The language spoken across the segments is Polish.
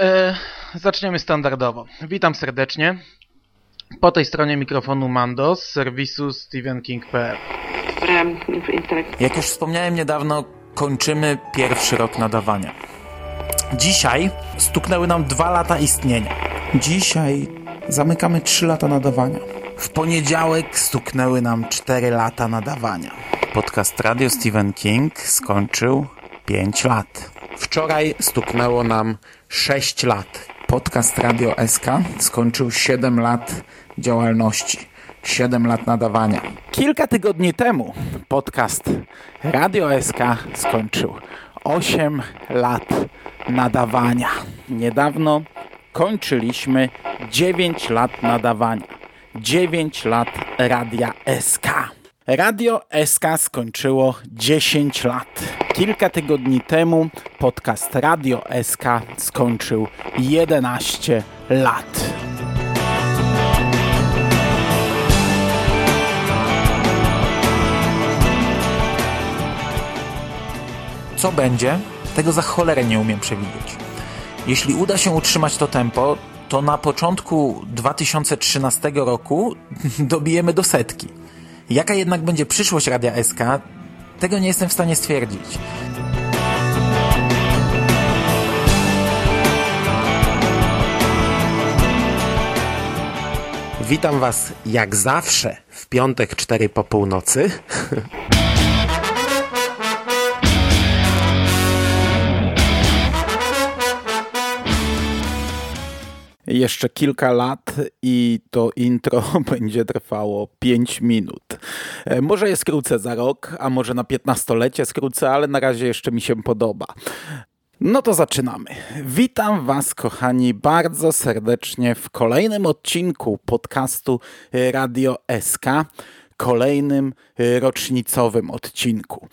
E, zaczniemy standardowo. Witam serdecznie. Po tej stronie mikrofonu Mando z serwisu stevenking.pl. Jak już wspomniałem niedawno, kończymy pierwszy rok nadawania. Dzisiaj stuknęły nam dwa lata istnienia. Dzisiaj zamykamy trzy lata nadawania. W poniedziałek stuknęły nam cztery lata nadawania. Podcast Radio Stephen King skończył 5 lat. Wczoraj stuknęło nam 6 lat. Podcast Radio SK skończył 7 lat działalności. 7 lat nadawania. Kilka tygodni temu podcast Radio SK skończył 8 lat nadawania. Niedawno kończyliśmy 9 lat nadawania. 9 lat Radia SK. Radio SK skończyło 10 lat. Kilka tygodni temu podcast Radio SK skończył 11 lat. Co będzie? Tego za cholerę nie umiem przewidzieć. Jeśli uda się utrzymać to tempo, to na początku 2013 roku dobijemy do setki. Jaka jednak będzie przyszłość Radia SK, tego nie jestem w stanie stwierdzić. Witam Was jak zawsze w piątek 4 po północy. Jeszcze kilka lat i to intro będzie trwało 5 minut. E, może je skrócę za rok, a może na 15-lecie skrócę, ale na razie jeszcze mi się podoba. No to zaczynamy. Witam Was, kochani, bardzo serdecznie w kolejnym odcinku podcastu Radio SK kolejnym rocznicowym odcinku.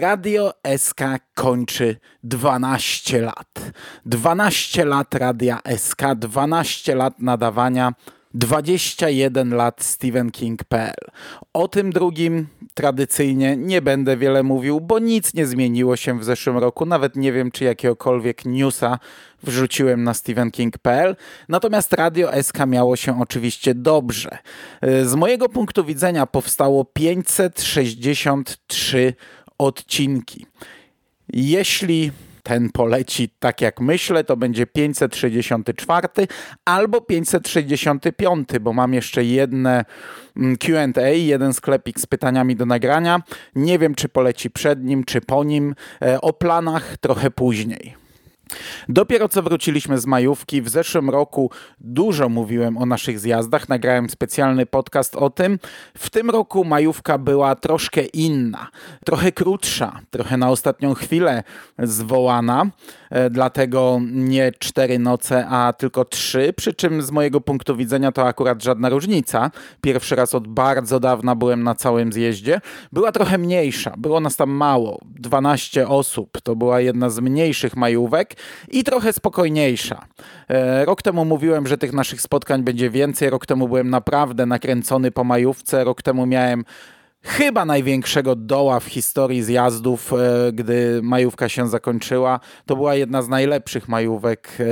Radio SK kończy 12 lat. 12 lat Radia SK, 12 lat nadawania 21 lat StephenKing.pl. O tym drugim tradycyjnie nie będę wiele mówił, bo nic nie zmieniło się w zeszłym roku. Nawet nie wiem, czy jakiegokolwiek newsa wrzuciłem na stephenking.pl. Natomiast Radio SK miało się oczywiście dobrze. Z mojego punktu widzenia powstało 563 odcinki. Jeśli ten poleci tak jak myślę, to będzie 564 albo 565, bo mam jeszcze jedne mm, QA, jeden sklepik z pytaniami do nagrania. Nie wiem, czy poleci przed nim, czy po nim. E, o planach trochę później. Dopiero co wróciliśmy z majówki. W zeszłym roku dużo mówiłem o naszych zjazdach, nagrałem specjalny podcast o tym. W tym roku majówka była troszkę inna, trochę krótsza, trochę na ostatnią chwilę zwołana, e, dlatego nie cztery noce, a tylko trzy. Przy czym z mojego punktu widzenia to akurat żadna różnica. Pierwszy raz od bardzo dawna byłem na całym zjeździe. Była trochę mniejsza, było nas tam mało 12 osób. To była jedna z mniejszych majówek i trochę spokojniejsza. E, rok temu mówiłem, że tych naszych spotkań będzie więcej. Rok temu byłem naprawdę nakręcony po majówce. Rok temu miałem chyba największego doła w historii zjazdów, e, gdy majówka się zakończyła. To była jedna z najlepszych majówek e,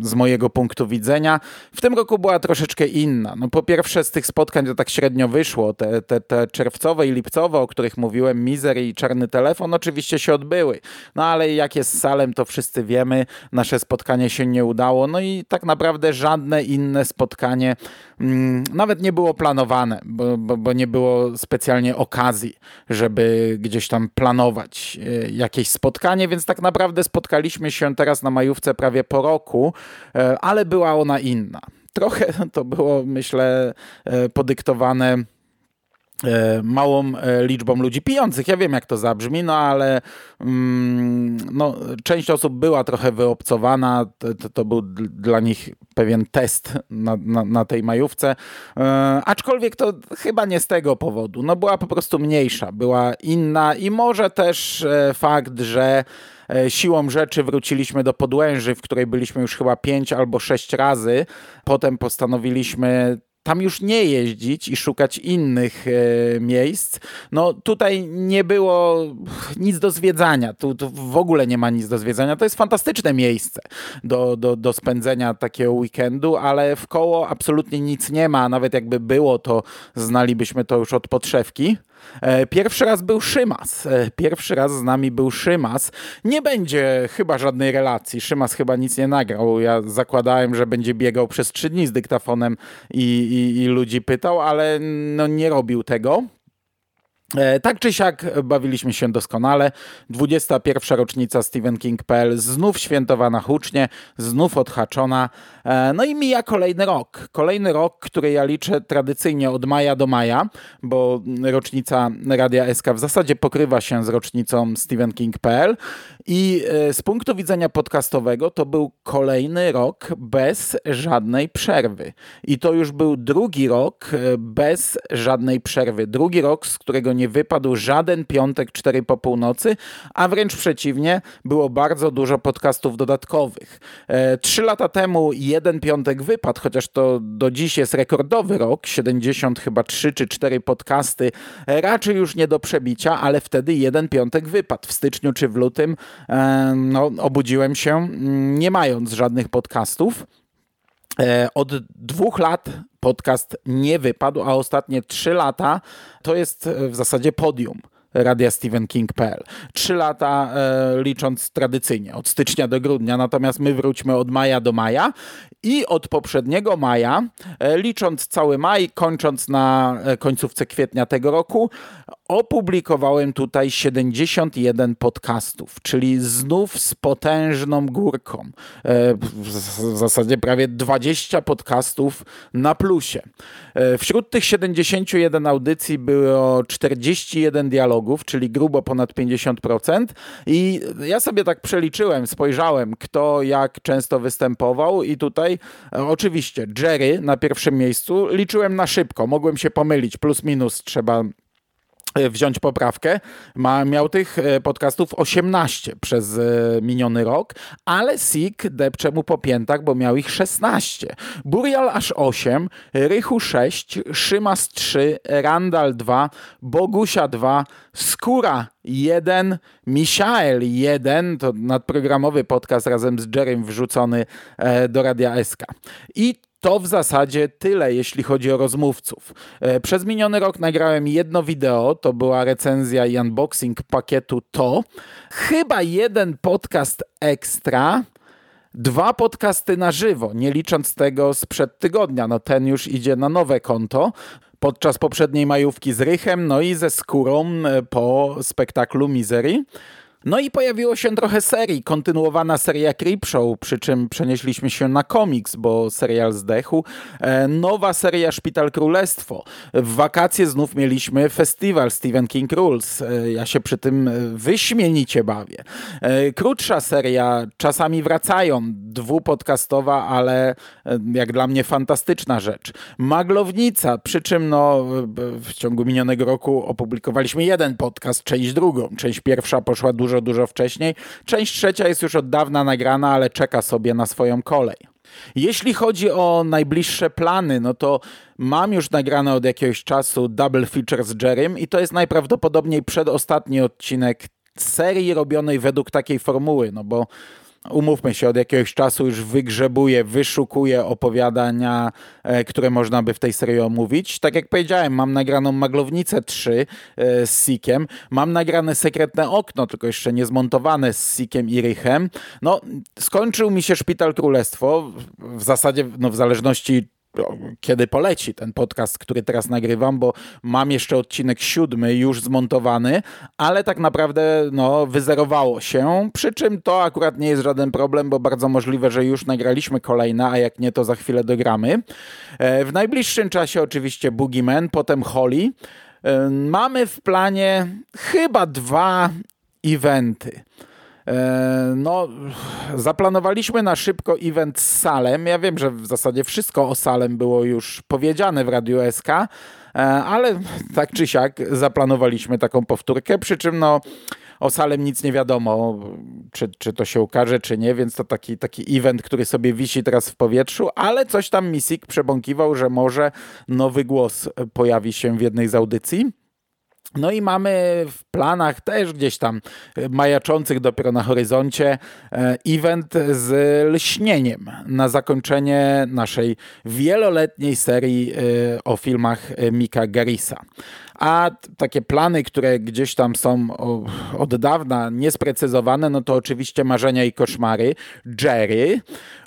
z mojego punktu widzenia. W tym roku była troszeczkę inna. No po pierwsze z tych spotkań to tak średnio wyszło. Te, te, te czerwcowe i lipcowe, o których mówiłem, Mizer i Czarny Telefon oczywiście się odbyły. No ale jak jest z Salem, to wszyscy wiemy. Nasze spotkanie się nie udało. No i tak naprawdę żadne inne spotkanie mm, nawet nie było planowane, bo, bo, bo nie było specjalnie okazji, żeby gdzieś tam planować e, jakieś spotkanie, więc tak naprawdę spotkaliśmy się teraz na majówce prawie po roku, e, ale była ona inna. Trochę to było, myślę, e, podyktowane małą e, liczbą ludzi pijących. Ja wiem, jak to zabrzmi, no ale mm, no, część osób była trochę wyobcowana. To, to był dla nich pewien test na, na, na tej majówce. E, aczkolwiek to chyba nie z tego powodu. No, była po prostu mniejsza, była inna i może też e, fakt, że e, siłą rzeczy wróciliśmy do Podłęży, w której byliśmy już chyba pięć albo sześć razy. Potem postanowiliśmy tam już nie jeździć i szukać innych e, miejsc. No tutaj nie było nic do zwiedzania, tu, tu, w ogóle nie ma nic do zwiedzania. To jest fantastyczne miejsce do, do, do spędzenia takiego weekendu, ale w koło absolutnie nic nie ma. Nawet jakby było, to znalibyśmy to już od podszewki. E, pierwszy raz był Szymas. E, pierwszy raz z nami był Szymas. Nie będzie chyba żadnej relacji. Szymas chyba nic nie nagrał. Ja zakładałem, że będzie biegał przez trzy dni z dyktafonem i, i, i ludzi pytał, ale no nie robił tego. E, tak czy siak bawiliśmy się doskonale. 21. rocznica Stephen King.pl znów świętowana hucznie, znów odhaczona. E, no i mija kolejny rok. Kolejny rok, który ja liczę tradycyjnie od maja do maja, bo rocznica Radia SK w zasadzie pokrywa się z rocznicą Stephen King.pl i e, z punktu widzenia podcastowego to był kolejny rok bez żadnej przerwy. I to już był drugi rok bez żadnej przerwy. Drugi rok, z którego nie wypadł żaden piątek 4 po północy, a wręcz przeciwnie, było bardzo dużo podcastów dodatkowych. E, trzy lata temu jeden piątek wypadł, chociaż to do dziś jest rekordowy rok, 70 chyba 3 czy 4 podcasty, e, raczej już nie do przebicia, ale wtedy jeden piątek wypadł. W styczniu czy w lutym e, no, obudziłem się mm, nie mając żadnych podcastów. E, od dwóch lat podcast nie wypadł, a ostatnie trzy lata to jest w zasadzie podium. Radia Stephen King.pl. Trzy lata e, licząc tradycyjnie, od stycznia do grudnia, natomiast my wróćmy od maja do maja i od poprzedniego maja, e, licząc cały maj, kończąc na e, końcówce kwietnia tego roku, opublikowałem tutaj 71 podcastów, czyli znów z potężną górką. E, w zasadzie prawie 20 podcastów na plusie. Wśród tych 71 audycji było 41 dialogów, czyli grubo ponad 50%. I ja sobie tak przeliczyłem, spojrzałem, kto jak często występował, i tutaj oczywiście Jerry na pierwszym miejscu. Liczyłem na szybko, mogłem się pomylić, plus minus trzeba E, wziąć poprawkę. Ma, miał tych e, podcastów 18 przez e, miniony rok, ale Sik depcze mu po piętach, bo miał ich 16. Burial aż 8, Rychu 6, Szymas 3, Randall 2, Bogusia 2, Skóra 1, Michael 1, to nadprogramowy podcast razem z Jerem wrzucony do Radia SK. I to w zasadzie tyle, jeśli chodzi o rozmówców. E, przez miniony rok nagrałem jedno wideo, to była recenzja i unboxing pakietu To. Chyba jeden podcast ekstra, dwa podcasty na żywo, nie licząc tego sprzed tygodnia. No ten już idzie na nowe konto. Podczas poprzedniej majówki z Rychem, no i ze skórą e, po spektaklu Misery. No i pojawiło się trochę serii, kontynuowana seria Creepshow, przy czym przenieśliśmy się na komiks, bo serial zdechł. E, nowa seria Szpital Królestwo. W wakacje znów mieliśmy festiwal Stephen King Rules. E, ja się przy tym wyśmienicie bawię. E, krótsza seria, czasami wracają, dwupodcastowa, ale jak dla mnie fantastyczna rzecz. Maglownica, przy czym no, w ciągu minionego roku opublikowaliśmy jeden podcast, część drugą. Część pierwsza poszła dużo dużo, dużo wcześniej. Część trzecia jest już od dawna nagrana, ale czeka sobie na swoją kolej. Jeśli chodzi o najbliższe plany, no to mam już nagrane od jakiegoś czasu double feature z Jerrym i to jest najprawdopodobniej przedostatni odcinek serii robionej według takiej formuły, no bo umówmy się, od jakiegoś czasu już wygrzebuję, wyszukuję opowiadania, e, które można by w tej serii omówić. Tak jak powiedziałem, mam nagraną Maglownicę 3 e, z Sikiem, mam nagrane Sekretne Okno, tylko jeszcze nie zmontowane z Sikiem i Rychem. No, skończył mi się Szpital Królestwo, w zasadzie, no w zależności kiedy poleci ten podcast, który teraz nagrywam, bo mam jeszcze odcinek siódmy już zmontowany, ale tak naprawdę no, wyzerowało się, przy czym to akurat nie jest żaden problem, bo bardzo możliwe, że już nagraliśmy kolejne, a jak nie, to za chwilę dogramy. E, w najbliższym czasie oczywiście Boogeyman, potem Holly. E, mamy w planie chyba dwa eventy. E, no, zaplanowaliśmy na szybko event z Salem. Ja wiem, że w zasadzie wszystko o Salem było już powiedziane w Radiu SK, e, ale tak czy siak zaplanowaliśmy taką powtórkę, przy czym no o Salem nic nie wiadomo, czy, czy to się ukaże, czy nie, więc to taki, taki event, który sobie wisi teraz w powietrzu, ale coś tam Misik przebąkiwał, że może nowy głos pojawi się w jednej z audycji. No i mamy w planach też gdzieś tam majaczących dopiero na horyzoncie e, event z lśnieniem na zakończenie naszej wieloletniej serii e, o filmach Mika Garisa. A takie plany, które gdzieś tam są od dawna niesprecyzowane, no to oczywiście Marzenia i Koszmary, Jerry,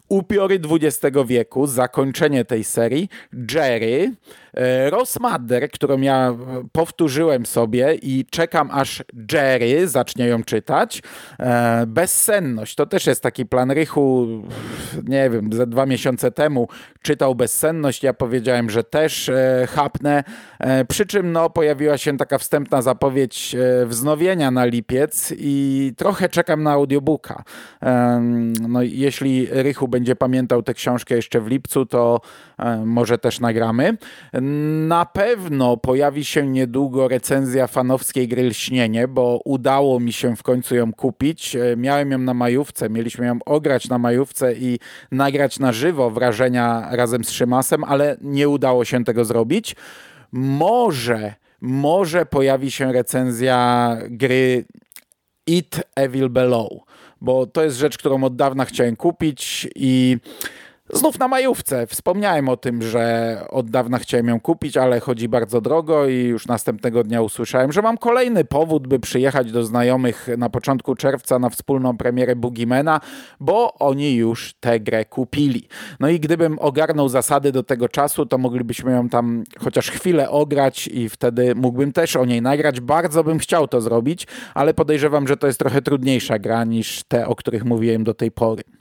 Upiory XX wieku, zakończenie tej serii, Jerry, e, Ross Madder, którą ja powtórzyłem sobie i czekam aż Jerry zacznie ją czytać. E, Bezsenność, to też jest taki plan Rychu, nie wiem, ze dwa miesiące temu czytał Bezsenność, ja powiedziałem, że też e, chapnę, przy czym no, pojawiła się taka wstępna zapowiedź wznowienia na lipiec i trochę czekam na audiobooka. No, jeśli Rychu będzie pamiętał tę książkę jeszcze w lipcu, to e, może też nagramy. Na pewno pojawi się niedługo recenzja fanowskiej gry Lśnienie, bo udało mi się w końcu ją kupić. E, miałem ją na majówce, mieliśmy ją ograć na majówce i nagrać na żywo wrażenia razem z Szymasem, ale nie udało się tego zrobić. Może, może pojawi się recenzja gry It Evil Below bo to jest rzecz, którą od dawna chciałem kupić i Znów na majówce. Wspomniałem o tym, że od dawna chciałem ją kupić, ale chodzi bardzo drogo i już następnego dnia usłyszałem, że mam kolejny powód, by przyjechać do znajomych na początku czerwca na wspólną premierę Boogiemana, bo oni już tę grę kupili. No i gdybym ogarnął zasady do tego czasu, to moglibyśmy ją tam chociaż chwilę ograć i wtedy mógłbym też o niej nagrać. Bardzo bym chciał to zrobić, ale podejrzewam, że to jest trochę trudniejsza gra niż te, o których mówiłem do tej pory.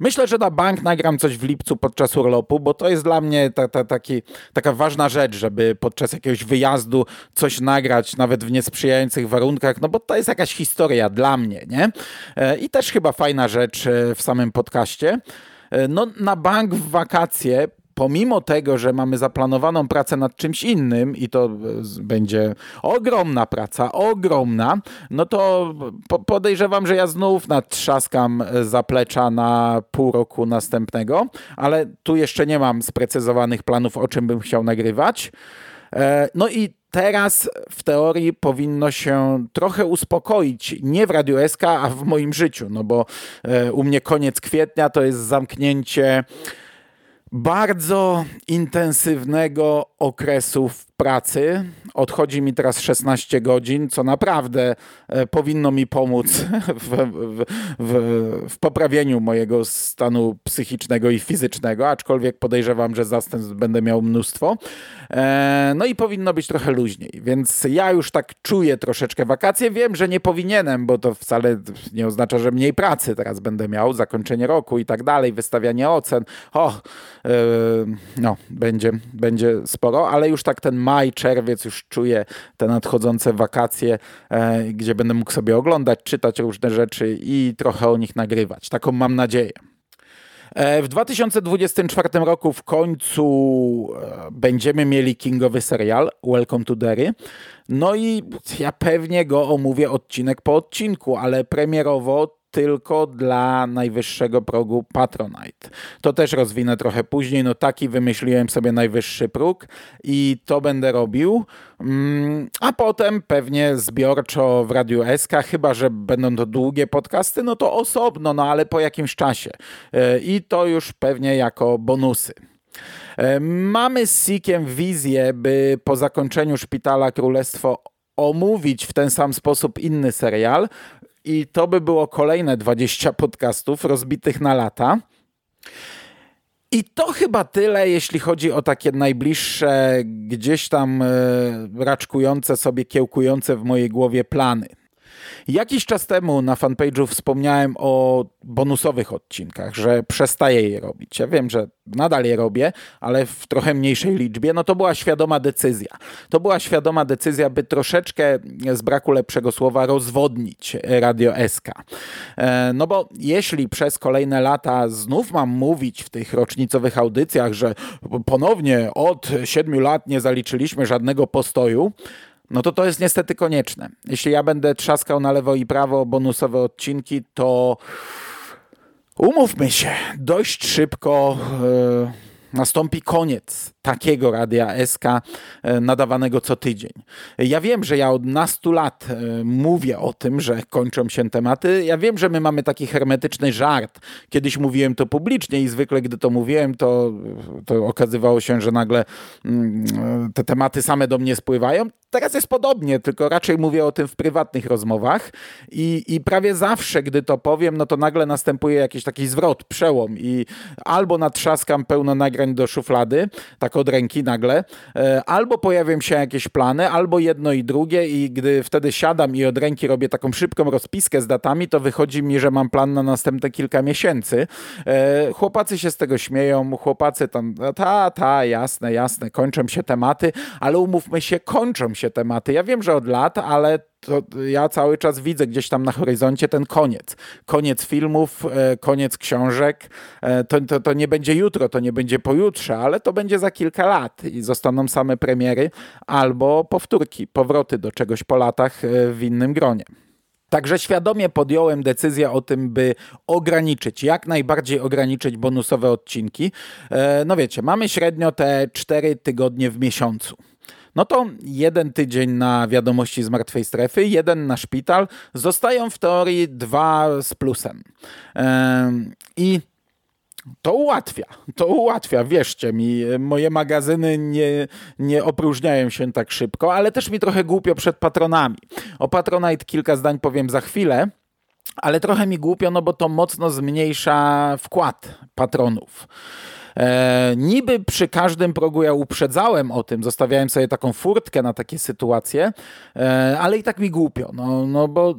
Myślę, że na bank nagram coś w lipcu podczas urlopu, bo to jest dla mnie ta, ta, taki, taka ważna rzecz, żeby podczas jakiegoś wyjazdu coś nagrać, nawet w niesprzyjających warunkach, no bo to jest jakaś historia dla mnie, nie? E, I też chyba fajna rzecz e, w samym podcaście. E, no, na bank w wakacje pomimo tego, że mamy zaplanowaną pracę nad czymś innym i to będzie ogromna praca, ogromna, no to podejrzewam, że ja znów natrzaskam zaplecza na pół roku następnego, ale tu jeszcze nie mam sprecyzowanych planów, o czym bym chciał nagrywać. E, no i teraz w teorii powinno się trochę uspokoić, nie w Radio SK, a w moim życiu, no bo e, u mnie koniec kwietnia to jest zamknięcie bardzo intensywnego okresu w pracy. Odchodzi mi teraz 16 godzin, co naprawdę e, powinno mi pomóc w, w, w, w, poprawieniu mojego stanu psychicznego i fizycznego, aczkolwiek podejrzewam, że zastępstw będę miał mnóstwo. E, no i powinno być trochę luźniej, więc ja już tak czuję troszeczkę wakacje. Wiem, że nie powinienem, bo to wcale nie oznacza, że mniej pracy teraz będę miał, zakończenie roku i tak dalej, wystawianie ocen. O, e, no, będzie, będzie sporo, ale już tak ten maj, czerwiec już czuję te nadchodzące wakacje, e, gdzie będę mógł sobie oglądać, czytać różne rzeczy i trochę o nich nagrywać. Taką mam nadzieję. E, w 2024 roku w końcu e, będziemy mieli kingowy serial Welcome to Derry. No i ja pewnie go omówię odcinek po odcinku, ale premierowo tylko dla najwyższego progu Patronite. To też rozwinę trochę później. No taki wymyśliłem sobie najwyższy próg i to będę robił. Mm, a potem pewnie zbiorczo w Radiu SK, chyba że będą to długie podcasty, no to osobno, no ale po jakimś czasie. E, I to już pewnie jako bonusy. E, mamy z Sikiem wizję, by po zakończeniu Szpitala Królestwo omówić w ten sam sposób inny serial. I to by było kolejne 20 podcastów rozbitych na lata. I to chyba tyle, jeśli chodzi o takie najbliższe, gdzieś tam e, raczkujące sobie, kiełkujące w mojej głowie plany. Jakiś czas temu na fanpage'u wspomniałem o bonusowych odcinkach, że przestaję je robić. Ja wiem, że nadal je robię, ale w trochę mniejszej liczbie. No to była świadoma decyzja. To była świadoma decyzja, by troszeczkę z braku lepszego słowa rozwodnić Radio SK. E, no bo jeśli przez kolejne lata znów mam mówić w tych rocznicowych audycjach, że ponownie od siedmiu lat nie zaliczyliśmy żadnego postoju, no to to jest niestety konieczne. Jeśli ja będę trzaskał na lewo i prawo bonusowe odcinki, to umówmy się, dość szybko. Yy nastąpi koniec takiego radia SK e, nadawanego co tydzień. Ja wiem, że ja od nastu lat e, mówię o tym, że kończą się tematy. Ja wiem, że my mamy taki hermetyczny żart. Kiedyś mówiłem to publicznie i zwykle, gdy to mówiłem, to, to okazywało się, że nagle mm, te tematy same do mnie spływają. Teraz jest podobnie, tylko raczej mówię o tym w prywatnych rozmowach i, i prawie zawsze, gdy to powiem, no to nagle następuje jakiś taki zwrot, przełom i albo natrzaskam pełno nagrań do szuflady, tak od ręki nagle, e, albo pojawią się jakieś plany, albo jedno i drugie i gdy wtedy siadam i od ręki robię taką szybką rozpiskę z datami, to wychodzi mi, że mam plan na następne kilka miesięcy. E, chłopacy się z tego śmieją, chłopacy tam, ta, ta, jasne, jasne, kończą się tematy, ale umówmy się, kończą się się tematy. Ja wiem, że od lat, ale to ja cały czas widzę gdzieś tam na horyzoncie ten koniec. Koniec filmów, e, koniec książek. E, to, to, to nie będzie jutro, to nie będzie pojutrze, ale to będzie za kilka lat i zostaną same premiery albo powtórki, powroty do czegoś po latach e, w innym gronie. Także świadomie podjąłem decyzję o tym, by ograniczyć, jak najbardziej ograniczyć bonusowe odcinki. No wiecie, mamy średnio te 4 tygodnie w miesiącu no to jeden tydzień na wiadomości z martwej strefy, jeden na szpital, zostają w teorii dwa z plusem. I to ułatwia, to ułatwia, wierzcie mi, moje magazyny nie, nie opróżniają się tak szybko, ale też mi trochę głupio przed patronami. O Patronite kilka zdań powiem za chwilę, ale trochę mi głupio, no bo to mocno zmniejsza wkład patronów. E, niby przy każdym progu ja uprzedzałem o tym, zostawiałem sobie taką furtkę na takie sytuacje, e, ale i tak mi głupio, no, no bo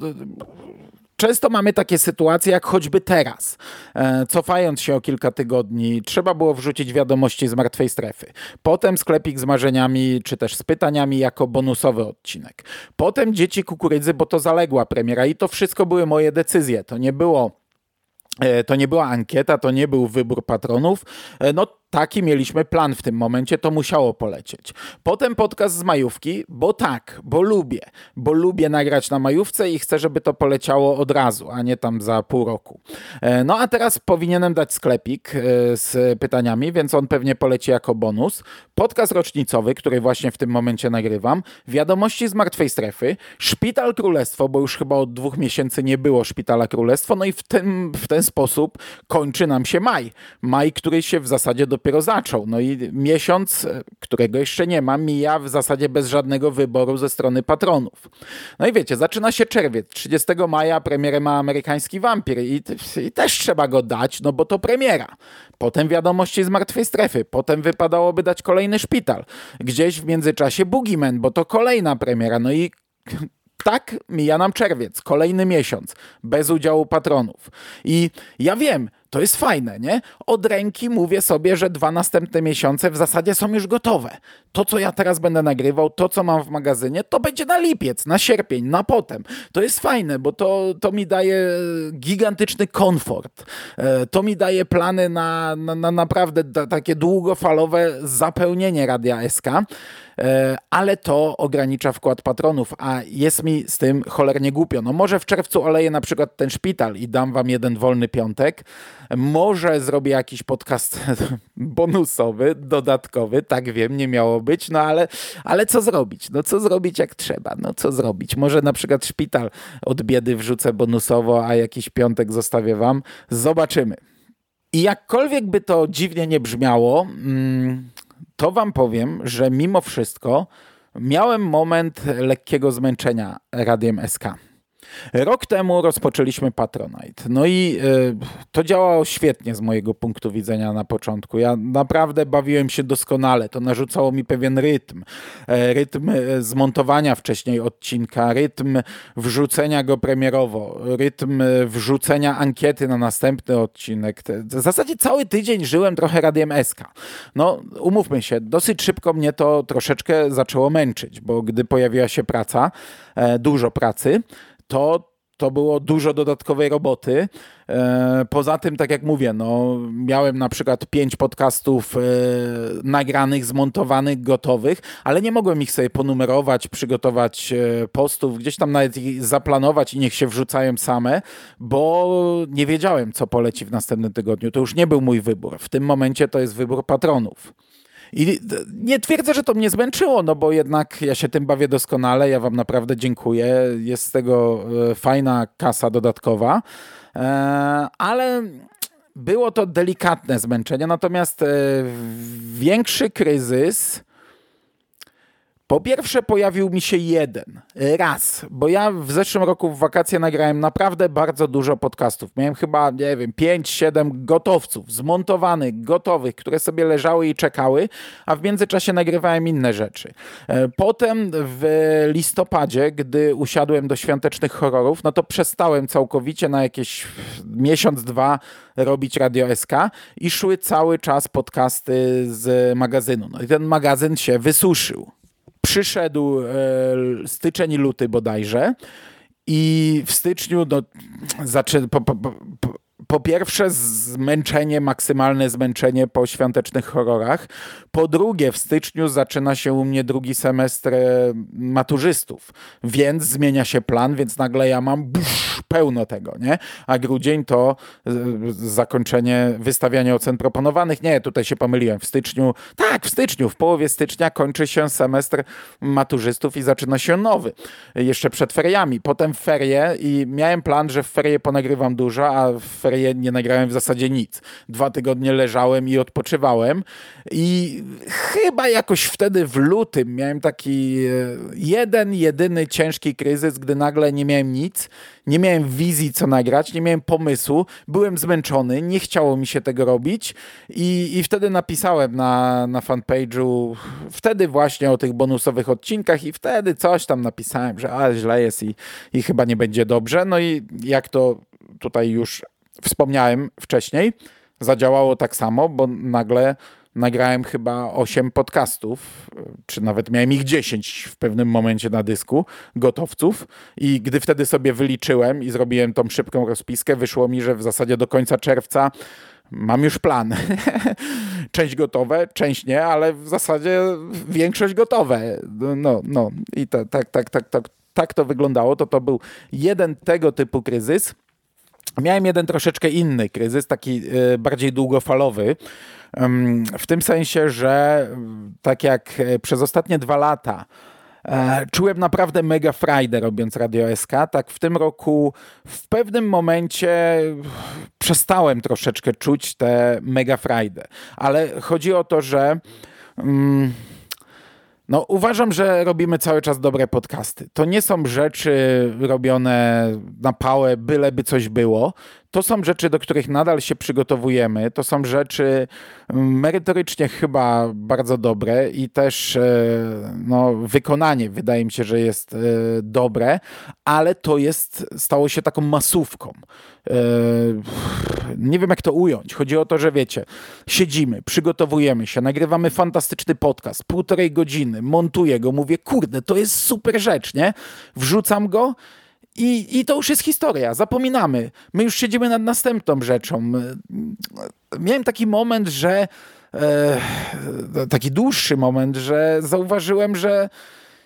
Często mamy takie sytuacje, jak choćby teraz. E, cofając się o kilka tygodni, trzeba było wrzucić wiadomości z martwej strefy. Potem sklepik z marzeniami, czy też z pytaniami jako bonusowy odcinek. Potem dzieci kukurydzy, bo to zaległa premiera i to wszystko były moje decyzje. To nie było E, to nie była ankieta, to nie był wybór patronów. E, no taki mieliśmy plan w tym momencie, to musiało polecieć. Potem podcast z majówki, bo tak, bo lubię, bo lubię nagrać na majówce i chcę, żeby to poleciało od razu, a nie tam za pół roku. E, no a teraz powinienem dać sklepik z pytaniami, więc on pewnie poleci jako bonus. Podcast rocznicowy, który właśnie w tym momencie nagrywam, wiadomości z martwej strefy, Szpital Królestwo, bo już chyba od dwóch miesięcy nie było Szpitala Królestwo, no i w ten, w ten sposób kończy nam się maj. Maj, który się w zasadzie dopiero zaczął. No i miesiąc, którego jeszcze nie ma, mija w zasadzie bez żadnego wyboru ze strony patronów. No i wiecie, zaczyna się czerwiec. 30 maja premierę ma amerykański wampir i, i też trzeba go dać, no bo to premiera. Potem wiadomości z martwej strefy. Potem wypadałoby dać kolejny szpital. Gdzieś w międzyczasie Boogeyman, bo to kolejna premiera. No i tak mija nam czerwiec, kolejny miesiąc, bez udziału patronów. I ja wiem, to jest fajne, nie? Od ręki mówię sobie, że dwa następne miesiące w zasadzie są już gotowe. To, co ja teraz będę nagrywał, to, co mam w magazynie, to będzie na lipiec, na sierpień, na potem. To jest fajne, bo to, to mi daje gigantyczny komfort. E, to mi daje plany na, na, na naprawdę takie długofalowe zapełnienie Radia SK e, ale to ogranicza wkład patronów, a jest mi z tym cholernie głupio. No może w czerwcu oleję na przykład ten szpital i dam wam jeden wolny piątek, może zrobię jakiś podcast bonusowy, dodatkowy, tak wiem, nie miało być, no ale, ale co zrobić? No co zrobić jak trzeba? No co zrobić? Może na przykład szpital od biedy wrzucę bonusowo, a jakiś piątek zostawię wam. Zobaczymy. I jakkolwiek by to dziwnie nie brzmiało, mm, to wam powiem, że mimo wszystko miałem moment lekkiego zmęczenia Radiem SK. Rok temu rozpoczęliśmy Patronite. No i y, to działało świetnie z mojego punktu widzenia na początku. Ja naprawdę bawiłem się doskonale. To narzucało mi pewien rytm. E, rytm e, zmontowania wcześniej odcinka, rytm wrzucenia go premierowo, rytm wrzucenia ankiety na następny odcinek. W zasadzie cały tydzień żyłem trochę Radiem SK. No, umówmy się, dosyć szybko mnie to troszeczkę zaczęło męczyć, bo gdy pojawiła się praca, dużo pracy, to to było dużo dodatkowej roboty. E, poza tym, tak jak mówię, no, miałem na przykład pięć podcastów e, nagranych, zmontowanych, gotowych, ale nie mogłem ich sobie ponumerować, przygotować e, postów, gdzieś tam nawet ich zaplanować i niech się wrzucają same, bo nie wiedziałem, co poleci w następnym tygodniu. To już nie był mój wybór. W tym momencie to jest wybór patronów. I nie twierdzę, że to mnie zmęczyło, no bo jednak ja się tym bawię doskonale. Ja Wam naprawdę dziękuję. Jest z tego e, fajna kasa dodatkowa, e, ale było to delikatne zmęczenie. Natomiast e, większy kryzys po pierwsze pojawił mi się jeden, raz, bo ja w zeszłym roku w wakacje nagrałem naprawdę bardzo dużo podcastów. Miałem chyba, nie wiem, 5-7 gotowców, zmontowanych, gotowych, które sobie leżały i czekały, a w międzyczasie nagrywałem inne rzeczy. E, potem w listopadzie, gdy usiadłem do świątecznych horrorów, no to przestałem całkowicie na jakieś miesiąc, dwa robić Radio SK i szły cały czas podcasty z magazynu. No i ten magazyn się wysuszył przyszedł e, styczeń luty bodajże. I w styczniu no, zaczę, po, po, po, po pierwsze zmęczenie, maksymalne zmęczenie po świątecznych horrorach. Po drugie w styczniu zaczyna się u mnie drugi semestr e, maturzystów, więc zmienia się plan, więc nagle ja mam busz, pełno tego, nie? A grudzień to e, zakończenie wystawiania ocen proponowanych. Nie, tutaj się pomyliłem. W styczniu, tak, w styczniu, w połowie stycznia kończy się semestr maturzystów i zaczyna się nowy. Jeszcze przed feriami. Potem ferie i miałem plan, że w ferie ponagrywam dużo, a w ferie nie nagrałem w zasadzie nic. Dwa tygodnie leżałem i odpoczywałem i chyba jakoś wtedy w lutym miałem taki e, jeden, jedyny ciężki kryzys, gdy nagle nie miałem nic, nie miałem wizji co nagrać, nie miałem pomysłu, byłem zmęczony, nie chciało mi się tego robić i, i wtedy napisałem na, na fanpage'u, wtedy właśnie o tych bonusowych odcinkach i wtedy coś tam napisałem, że a, źle jest i, i chyba nie będzie dobrze. No i jak to tutaj już wspomniałem wcześniej, zadziałało tak samo, bo nagle nagrałem chyba 8 podcastów, czy nawet miałem ich 10 w pewnym momencie na dysku, gotowców. I gdy wtedy sobie wyliczyłem i zrobiłem tą szybką rozpiskę, wyszło mi, że w zasadzie do końca czerwca mam już plan. część gotowe, część nie, ale w zasadzie większość gotowe. No, no. i tak, tak, tak, tak, tak, tak to wyglądało. To to był jeden tego typu kryzys. Miałem jeden troszeczkę inny kryzys, taki e, bardziej długofalowy. W tym sensie, że tak jak e, przez ostatnie dwa lata e, czułem naprawdę mega frajdę robiąc Radio SK, tak w tym roku w pewnym momencie przestałem troszeczkę czuć tę mega frajdę. Ale chodzi o to, że... Mm, no, uważam, że robimy cały czas dobre podcasty. To nie są rzeczy robione na pałę, byleby coś było. To są rzeczy, do których nadal się przygotowujemy. To są rzeczy mm, merytorycznie chyba bardzo dobre i też e, no, wykonanie wydaje mi się, że jest e, dobre, ale to jest, stało się taką masówką. E, nie wiem jak to ująć. Chodzi o to, że wiecie, siedzimy, przygotowujemy się, nagrywamy fantastyczny podcast, półtorej godziny, montuję go, mówię, kurde, to jest super rzecz, nie? Wrzucam go i, I to już jest historia, zapominamy. My już siedzimy nad następną rzeczą. Miałem taki moment, że e, taki dłuższy moment, że zauważyłem, że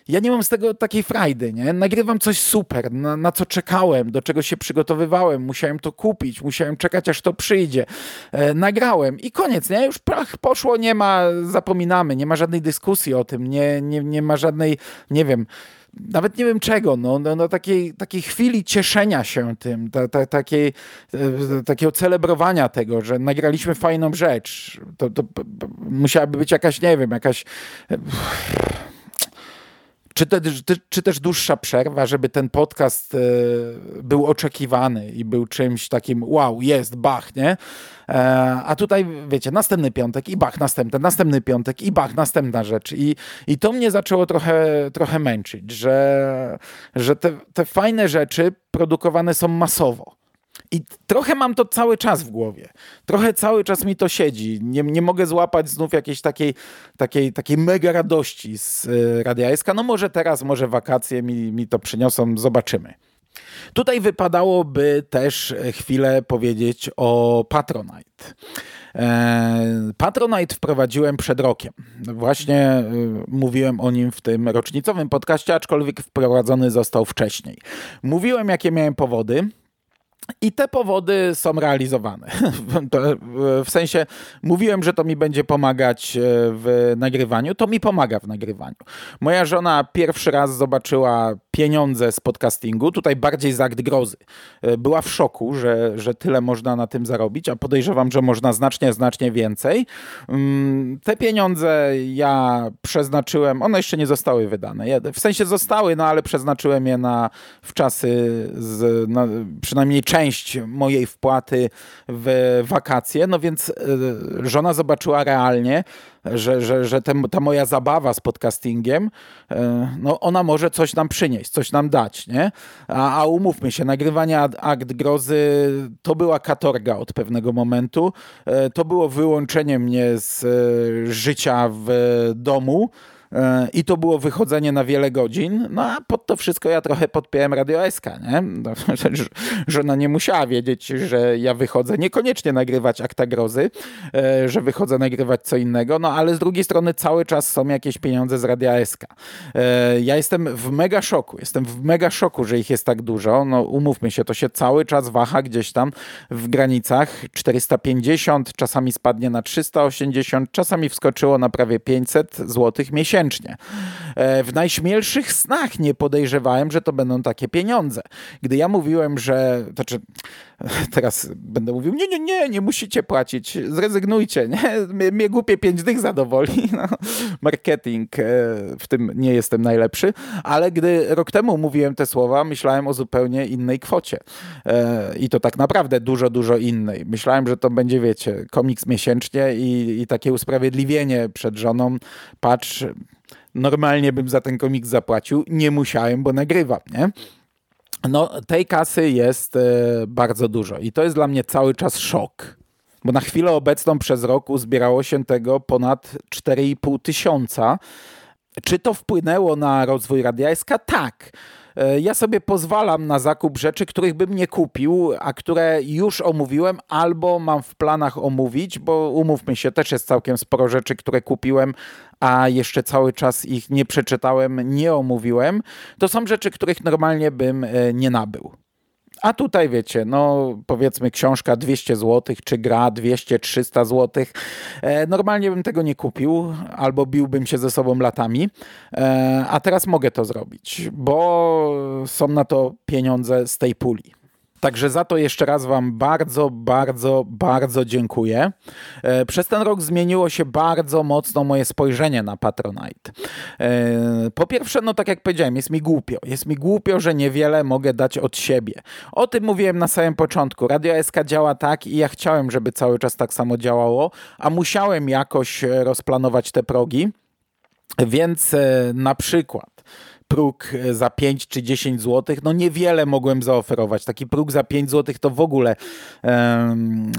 ja nie mam z tego takiej frajdy, nie? Nagrywam coś super, na, na, co czekałem, do czego się przygotowywałem, musiałem to kupić, musiałem czekać, aż to przyjdzie. E, nagrałem i koniec, nie? Już prach poszło, nie ma, zapominamy, nie ma żadnej dyskusji o tym, nie, nie, nie ma żadnej, nie wiem, nawet nie wiem czego, no, no, no takiej, takiej chwili cieszenia się tym, ta, ta, takiej, e, takiego celebrowania tego, że nagraliśmy fajną rzecz. To, to musiałaby być jakaś, nie wiem, jakaś czy, te, czy, też dłuższa przerwa, żeby ten podcast e, był oczekiwany i był czymś takim wow, jest, bach, nie? E, a tutaj, wiecie, następny piątek i bach, następny, następny piątek i bach, następna rzecz. I, i to mnie zaczęło trochę, trochę męczyć, że, że te, te fajne rzeczy produkowane są masowo. I trochę mam to cały czas w głowie. Trochę cały czas mi to siedzi. Nie, nie mogę złapać znów jakiejś takiej, takiej, takiej mega radości z y, Radia. No może teraz, może wakacje mi, mi to przyniosą, zobaczymy. Tutaj wypadałoby też chwilę powiedzieć o Patronite. E, Patronite wprowadziłem przed rokiem. Właśnie e, mówiłem o nim w tym rocznicowym podcaście, aczkolwiek wprowadzony został wcześniej. Mówiłem, jakie miałem powody. I te powody są realizowane. w sensie mówiłem, że to mi będzie pomagać e, w nagrywaniu, to mi pomaga w nagrywaniu. Moja żona pierwszy raz zobaczyła pieniądze z podcastingu, tutaj bardziej za akt grozy. E, była w szoku, że, że tyle można na tym zarobić, a podejrzewam, że można znacznie, znacznie więcej. Mm, te pieniądze ja przeznaczyłem, one jeszcze nie zostały wydane. W sensie zostały, no ale przeznaczyłem je na w czasy z, na, przynajmniej część część mojej wpłaty w wakacje, no więc e, żona zobaczyła realnie, że, że, że ta moja zabawa z podcastingiem, e, no ona może coś nam przynieść, coś nam dać, nie? A, a umówmy się, nagrywanie Akt Grozy to była katorga od pewnego momentu, e, to było wyłączenie mnie z życia w domu, E, i to było wychodzenie na wiele godzin, no a pod to wszystko ja trochę podpiąłem Radio SK, nie? No, żona nie musiała wiedzieć, że ja wychodzę, niekoniecznie nagrywać akta grozy, e, że wychodzę nagrywać co innego, no ale z drugiej strony cały czas są jakieś pieniądze z Radia SK. E, ja jestem w mega szoku, jestem w mega szoku, że ich jest tak dużo, no umówmy się, to się cały czas waha gdzieś tam w granicach. 450, czasami spadnie na 380, czasami wskoczyło na prawie 500 zł miesięcznie miesięcznie. E, w najśmielszych snach nie podejrzewałem, że to będą takie pieniądze. Gdy ja mówiłem, że, znaczy teraz będę mówił, nie, nie, nie, nie musicie płacić, zrezygnujcie, nie? Mnie, mnie głupie pięć dych zadowoli. No, marketing, e, w tym nie jestem najlepszy, ale gdy rok temu mówiłem te słowa, myślałem o zupełnie innej kwocie. E, I to tak naprawdę dużo, dużo innej. Myślałem, że to będzie, wiecie, komiks miesięcznie i, i takie usprawiedliwienie przed żoną. Patrz, normalnie bym za ten komiks zapłacił, nie musiałem, bo nagrywam, nie? No, tej kasy jest e, bardzo dużo i to jest dla mnie cały czas szok. Bo na chwilę obecną przez rok uzbierało się tego ponad 4,5 tysiąca. Czy to wpłynęło na rozwój Radia? Tak. E, ja sobie pozwalam na zakup rzeczy, których bym nie kupił, a które już omówiłem albo mam w planach omówić, bo umówmy się, też jest całkiem sporo rzeczy, które kupiłem, a jeszcze cały czas ich nie przeczytałem, nie omówiłem. To są rzeczy, których normalnie bym e, nie nabył. A tutaj wiecie, no powiedzmy książka 200 zł, czy gra 200-300 zł. E, normalnie bym tego nie kupił, albo biłbym się ze sobą latami, e, a teraz mogę to zrobić, bo są na to pieniądze z tej puli. Także za to jeszcze raz Wam bardzo, bardzo, bardzo dziękuję. E, przez ten rok zmieniło się bardzo mocno moje spojrzenie na Patronite. E, po pierwsze, no tak jak powiedziałem, jest mi głupio. Jest mi głupio, że niewiele mogę dać od siebie. O tym mówiłem na samym początku. Radio SK działa tak i ja chciałem, żeby cały czas tak samo działało, a musiałem jakoś rozplanować te progi. Więc e, na przykład próg e, za 5 czy 10 zł, no niewiele mogłem zaoferować. Taki próg za 5 zł to w ogóle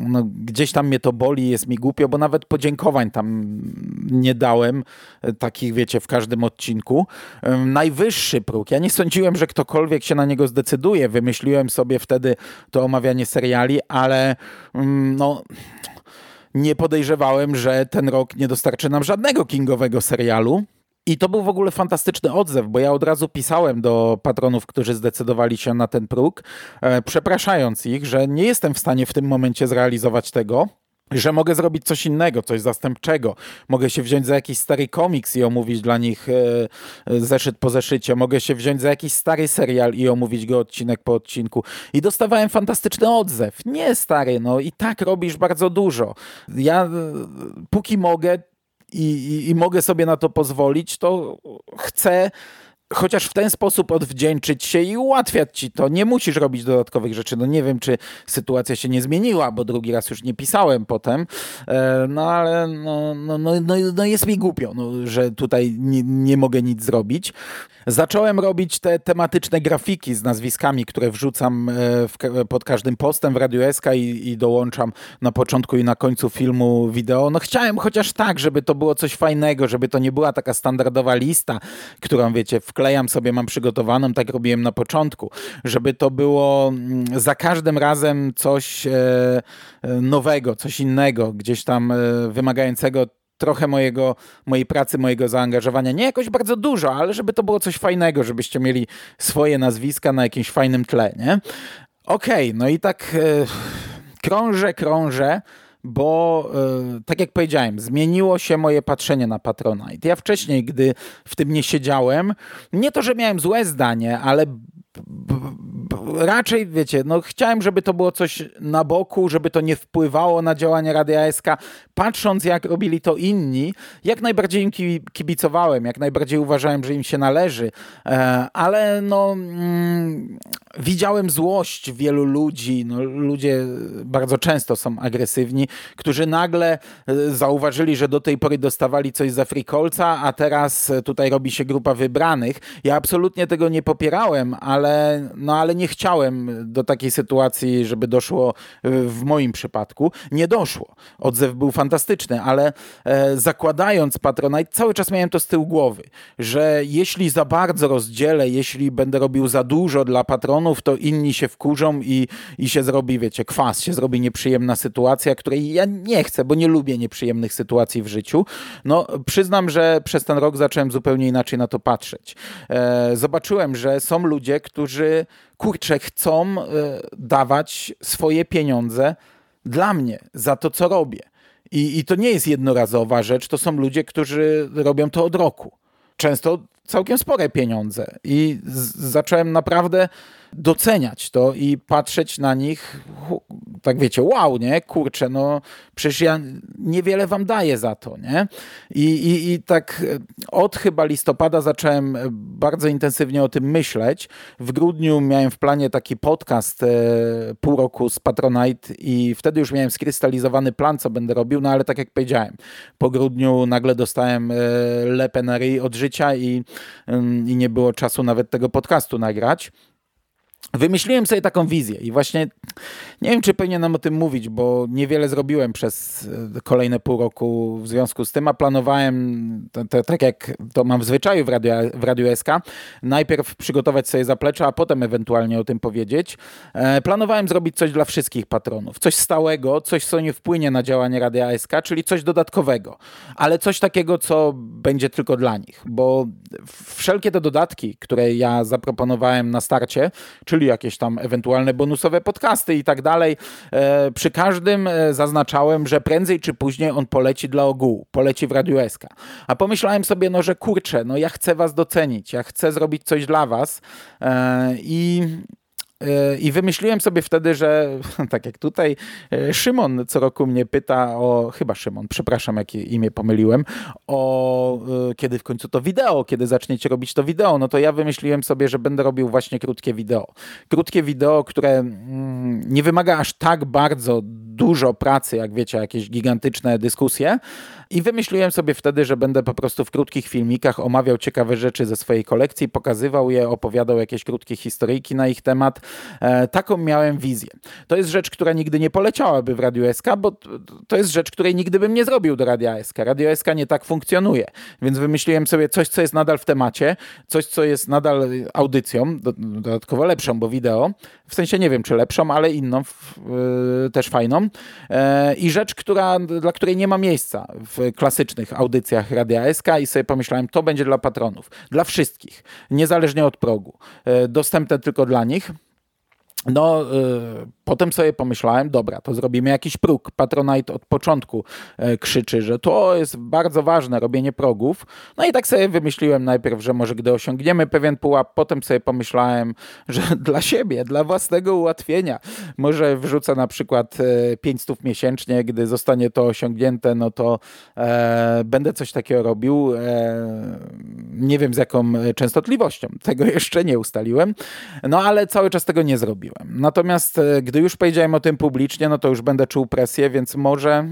no, gdzieś tam mnie to boli, jest mi głupio, bo nawet podziękowań tam nie dałem, e, takich wiecie, w każdym odcinku. Najwyższy próg, ja nie sądziłem, że ktokolwiek się na niego zdecyduje. Wymyśliłem sobie wtedy to omawianie seriali, ale um, no nie podejrzewałem, że ten rok nie dostarczy nam żadnego kingowego serialu. I to był w ogóle fantastyczny odzew, bo ja od razu pisałem do patronów, którzy zdecydowali się na ten próg, e, przepraszając ich, że nie jestem w stanie w tym momencie zrealizować tego, że mogę zrobić coś innego, coś zastępczego. Mogę się wziąć za jakiś stary komiks i omówić dla nich e, zeszyt po zeszycie. Mogę się wziąć za jakiś stary serial i omówić go odcinek po odcinku. I dostawałem fantastyczny odzew. Nie stary, no i tak robisz bardzo dużo. Ja e, póki mogę, i, i, i mogę sobie na to pozwolić, to chcę chociaż w ten sposób odwdzięczyć się i ułatwiać ci to. Nie musisz robić dodatkowych rzeczy. No nie wiem, czy sytuacja się nie zmieniła, bo drugi raz już nie pisałem potem, e, no ale no, no, no, no, no jest mi głupio, no, że tutaj nie, nie mogę nic zrobić. Zacząłem robić te tematyczne grafiki z nazwiskami, które wrzucam e, w, pod każdym postem w Radio SK i, i dołączam na początku i na końcu filmu wideo. No chciałem chociaż tak, żeby to było coś fajnego, żeby to nie była taka standardowa lista, którą wiecie, w wklejam sobie, mam przygotowaną, tak robiłem na początku, żeby to było mm, za każdym razem coś e, nowego, coś innego, gdzieś tam wymagającego trochę mojego, mojej pracy, mojego zaangażowania. Nie jakoś bardzo dużo, ale żeby to było coś fajnego, żebyście mieli swoje nazwiska na jakimś fajnym tle, nie? Okej, okay, no i tak e, krążę, krążę bo e, tak jak powiedziałem, zmieniło się moje patrzenie na Patronite. Ja wcześniej, gdy w tym nie siedziałem, nie to, że miałem złe zdanie, ale raczej, wiecie, no chciałem, żeby to było coś na boku, żeby to nie wpływało na działanie Rady ASK. Patrząc, jak robili to inni, jak najbardziej im kibicowałem, jak najbardziej uważałem, że im się należy, e, ale no mm, widziałem złość wielu ludzi, no, ludzie bardzo często są agresywni, którzy nagle e, zauważyli, że do tej pory dostawali coś za frikolca, a teraz tutaj robi się grupa wybranych. Ja absolutnie tego nie popierałem, ale, no, ale nie chciałem do takiej sytuacji, żeby doszło e, w moim przypadku. Nie doszło. Odzew był fantastyczny, ale e, zakładając Patronite, cały czas miałem to z tyłu głowy, że jeśli za bardzo rozdzielę, jeśli będę robił za dużo dla patronów, to inni się wkurzą i, i się zrobi, wiecie, kwas, się zrobi nieprzyjemna sytuacja, której ja nie chcę, bo nie lubię nieprzyjemnych sytuacji w życiu. No, przyznam, że przez ten rok zacząłem zupełnie inaczej na to patrzeć. E, zobaczyłem, że są ludzie, którzy kurczę, chcą e, dawać swoje pieniądze dla mnie za to, co robię. I, I to nie jest jednorazowa rzecz, to są ludzie, którzy robią to od roku. Często całkiem spore pieniądze. I zacząłem naprawdę doceniać to i patrzeć na nich, tak wiecie, wow, nie? Kurczę, no przecież ja niewiele wam daję za to, nie? I, i, i tak od chyba listopada zacząłem bardzo intensywnie o tym myśleć. W grudniu miałem w planie taki podcast e, pół roku z Patronite i wtedy już miałem skrystalizowany plan, co będę robił, no ale tak jak powiedziałem, po grudniu nagle dostałem e, ryj od życia i, i nie było czasu nawet tego podcastu nagrać. Wymyśliłem sobie taką wizję i właśnie nie wiem, czy powinienem o tym mówić, bo niewiele zrobiłem przez e, kolejne pół roku w związku z tym, a planowałem, to, to, tak jak to mam w zwyczaju w Radio, w Radio SK, najpierw przygotować sobie zaplecze, a potem ewentualnie o tym powiedzieć. E, planowałem zrobić coś dla wszystkich patronów, coś stałego, coś, co nie wpłynie na działanie Radia SK, czyli coś dodatkowego, ale coś takiego, co będzie tylko dla nich, bo wszelkie te dodatki, które ja zaproponowałem na starcie, czyli jakieś tam ewentualne bonusowe podcasty i tak dalej. E, przy każdym e, zaznaczałem, że prędzej czy później on poleci dla ogółu, poleci w Radiu SK. A pomyślałem sobie, no że kurczę, no ja chcę was docenić, ja chcę zrobić coś dla was e, i I wymyśliłem sobie wtedy, że tak jak tutaj e, Szymon co roku mnie pyta o, chyba Szymon, przepraszam, jakie imię pomyliłem, o e, kiedy w końcu to wideo, kiedy zaczniecie robić to wideo, no to ja wymyśliłem sobie, że będę robił właśnie krótkie wideo. Krótkie wideo, które mm, nie wymaga aż tak bardzo dużo pracy, jak wiecie, jakieś gigantyczne dyskusje, i wymyśliłem sobie wtedy, że będę po prostu w krótkich filmikach omawiał ciekawe rzeczy ze swojej kolekcji, pokazywał je, opowiadał jakieś krótkie historyjki na ich temat. E, taką miałem wizję. To jest rzecz, która nigdy nie poleciałaby w Radio SK, bo to jest rzecz, której nigdy bym nie zrobił do Radia SK. Radio SK nie tak funkcjonuje, więc wymyśliłem sobie coś, co jest nadal w temacie, coś, co jest nadal audycją, dodatkowo lepszą, bo wideo, w sensie nie wiem, czy lepszą, ale inną, yy, też fajną. Yy, I rzecz, która, dla której nie ma miejsca w klasycznych audycjach Radia SK i sobie pomyślałem, to będzie dla patronów, dla wszystkich, niezależnie od progu. Yy, dostępne tylko dla nich. No, y, potem sobie pomyślałem, dobra, to zrobimy jakiś próg. Patronite od początku y, krzyczy, że to jest bardzo ważne, robienie progów. No i tak sobie wymyśliłem najpierw, że może gdy osiągniemy pewien pułap, potem sobie pomyślałem, że dla siebie, dla własnego ułatwienia, może wrzucę na przykład 500 y, miesięcznie, gdy zostanie to osiągnięte, no to e, będę coś takiego robił. E, nie wiem z jaką częstotliwością, tego jeszcze nie ustaliłem, no ale cały czas tego nie zrobiłem Natomiast e, gdy już powiedziałem o tym publicznie, no to już będę czuł presję, więc może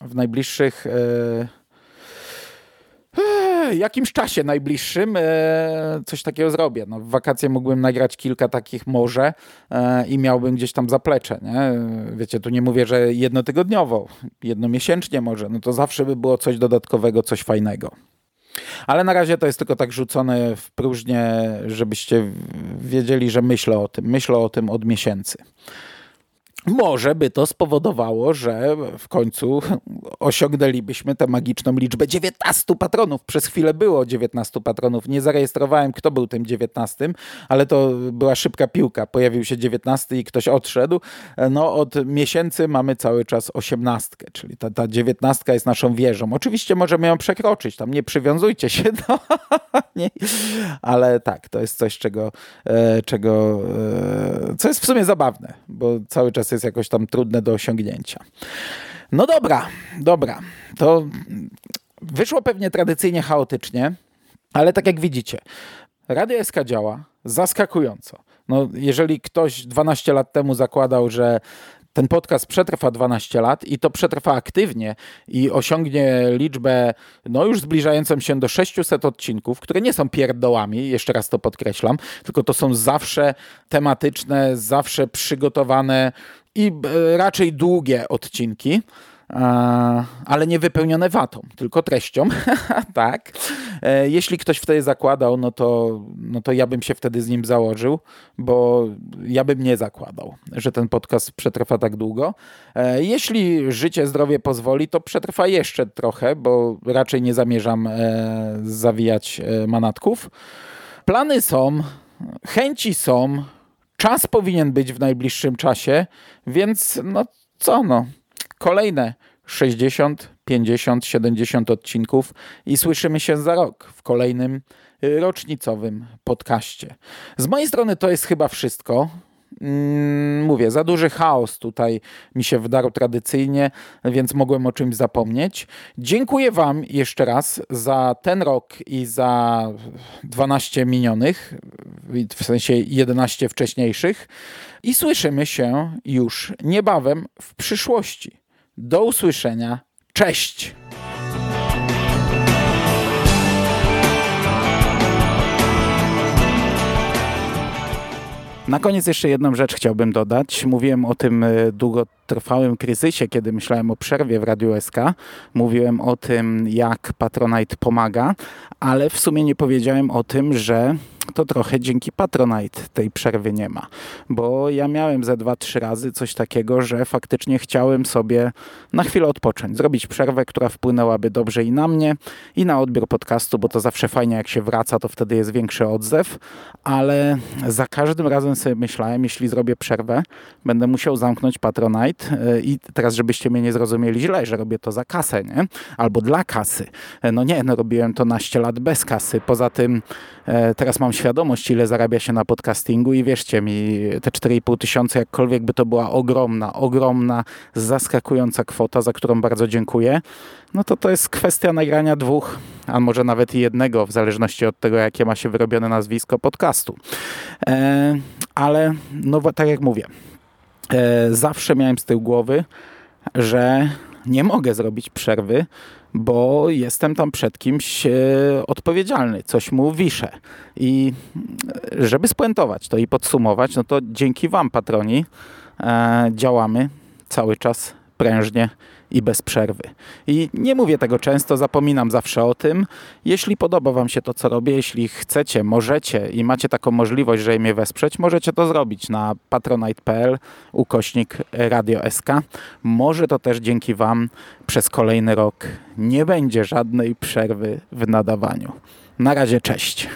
w najbliższych e, jakimś czasie najbliższym coś takiego zrobię. No, w wakacje mógłbym nagrać kilka takich może i miałbym gdzieś tam zaplecze. Nie? Wiecie, tu nie mówię, że jednotygodniowo, jednomiesięcznie może, no to zawsze by było coś dodatkowego, coś fajnego. Ale na razie to jest tylko tak rzucone w próżnię, żebyście wiedzieli, że myślę o tym. Myślę o tym od miesięcy może by to spowodowało, że w końcu osiągnęlibyśmy tę magiczną liczbę 19 patronów. Przez chwilę było 19 patronów. Nie zarejestrowałem, kto był tym 19, ale to była szybka piłka. Pojawił się 19 i ktoś odszedł. No od miesięcy mamy cały czas 18, czyli ta, ta 19 jest naszą wieżą. Oczywiście możemy ją przekroczyć, tam nie przywiązujcie się do niej, ale tak, to jest coś, czego, e, czego e, co jest w sumie zabawne, bo cały czas jest jest jakoś tam trudne do osiągnięcia. No dobra, dobra. To wyszło pewnie tradycyjnie chaotycznie, ale tak jak widzicie, Radio SK działa zaskakująco. No, jeżeli ktoś 12 lat temu zakładał, że ten podcast przetrwa 12 lat i to przetrwa aktywnie i osiągnie liczbę no już zbliżającą się do 600 odcinków, które nie są pierdołami, jeszcze raz to podkreślam, tylko to są zawsze tematyczne, zawsze przygotowane i e, raczej długie odcinki, e, ale nie wypełnione watą, tylko treścią. tak. E, jeśli ktoś wtedy zakładał, no to, no to ja bym się wtedy z nim założył, bo ja bym nie zakładał, że ten podcast przetrwa tak długo. Jeśli życie, zdrowie pozwoli, to przetrwa jeszcze trochę, bo raczej nie zamierzam zawijać manatków. Plany są, chęci są, Czas powinien być w najbliższym czasie, więc no co no, kolejne 60, 50, 70 odcinków i słyszymy się za rok w kolejnym y, rocznicowym podcaście. Z mojej strony to jest chyba wszystko. Mm, mówię, za duży chaos tutaj mi się wdarł tradycyjnie, więc mogłem o czymś zapomnieć. Dziękuję Wam jeszcze raz za ten rok i za 12 minionych, w sensie 11 wcześniejszych. I słyszymy się już niebawem w przyszłości. Do usłyszenia. Cześć! Na koniec jeszcze jedną rzecz chciałbym dodać. Mówiłem o tym e, długotrwałym kryzysie, kiedy myślałem o przerwie w Radiu SK. Mówiłem o tym, jak Patronite pomaga, ale w sumie nie powiedziałem o tym, że to trochę dzięki Patronite tej przerwy nie ma. Bo ja miałem ze dwa, trzy razy coś takiego, że faktycznie chciałem sobie na chwilę odpocząć, zrobić przerwę, która wpłynęłaby dobrze i na mnie, i na odbiór podcastu, bo to zawsze fajnie jak się wraca, to wtedy jest większy odzew, ale za każdym razem sobie myślałem, jeśli zrobię przerwę, będę musiał zamknąć Patronite e, i teraz, żebyście mnie nie zrozumieli źle, że robię to za kasę, nie? Albo dla kasy. E, no nie, no robiłem to naście lat bez kasy. Poza tym e, teraz mam świadomość, ile zarabia się na podcastingu i wierzcie mi, te 4,5 tysiące, jakkolwiek by to była ogromna, ogromna, zaskakująca kwota, za którą bardzo dziękuję, no to to jest kwestia nagrania dwóch, a może nawet jednego, w zależności od tego, jakie ma się wyrobione nazwisko podcastu. Ale, no tak jak mówię, zawsze miałem z tyłu głowy, że nie mogę zrobić przerwy, bo jestem tam przed kimś e, odpowiedzialny, coś mu wiszę. I e, żeby spuentować to i podsumować, no to dzięki Wam, patroni, e, działamy cały czas prężnie i bez przerwy. I nie mówię tego często, zapominam zawsze o tym. Jeśli podoba Wam się to, co robię, jeśli chcecie, możecie i macie taką możliwość, żeby mnie wesprzeć, możecie to zrobić na patronite.pl ukośnik Radio SK. Może to też dzięki Wam przez kolejny rok nie będzie żadnej przerwy w nadawaniu. Na razie, cześć.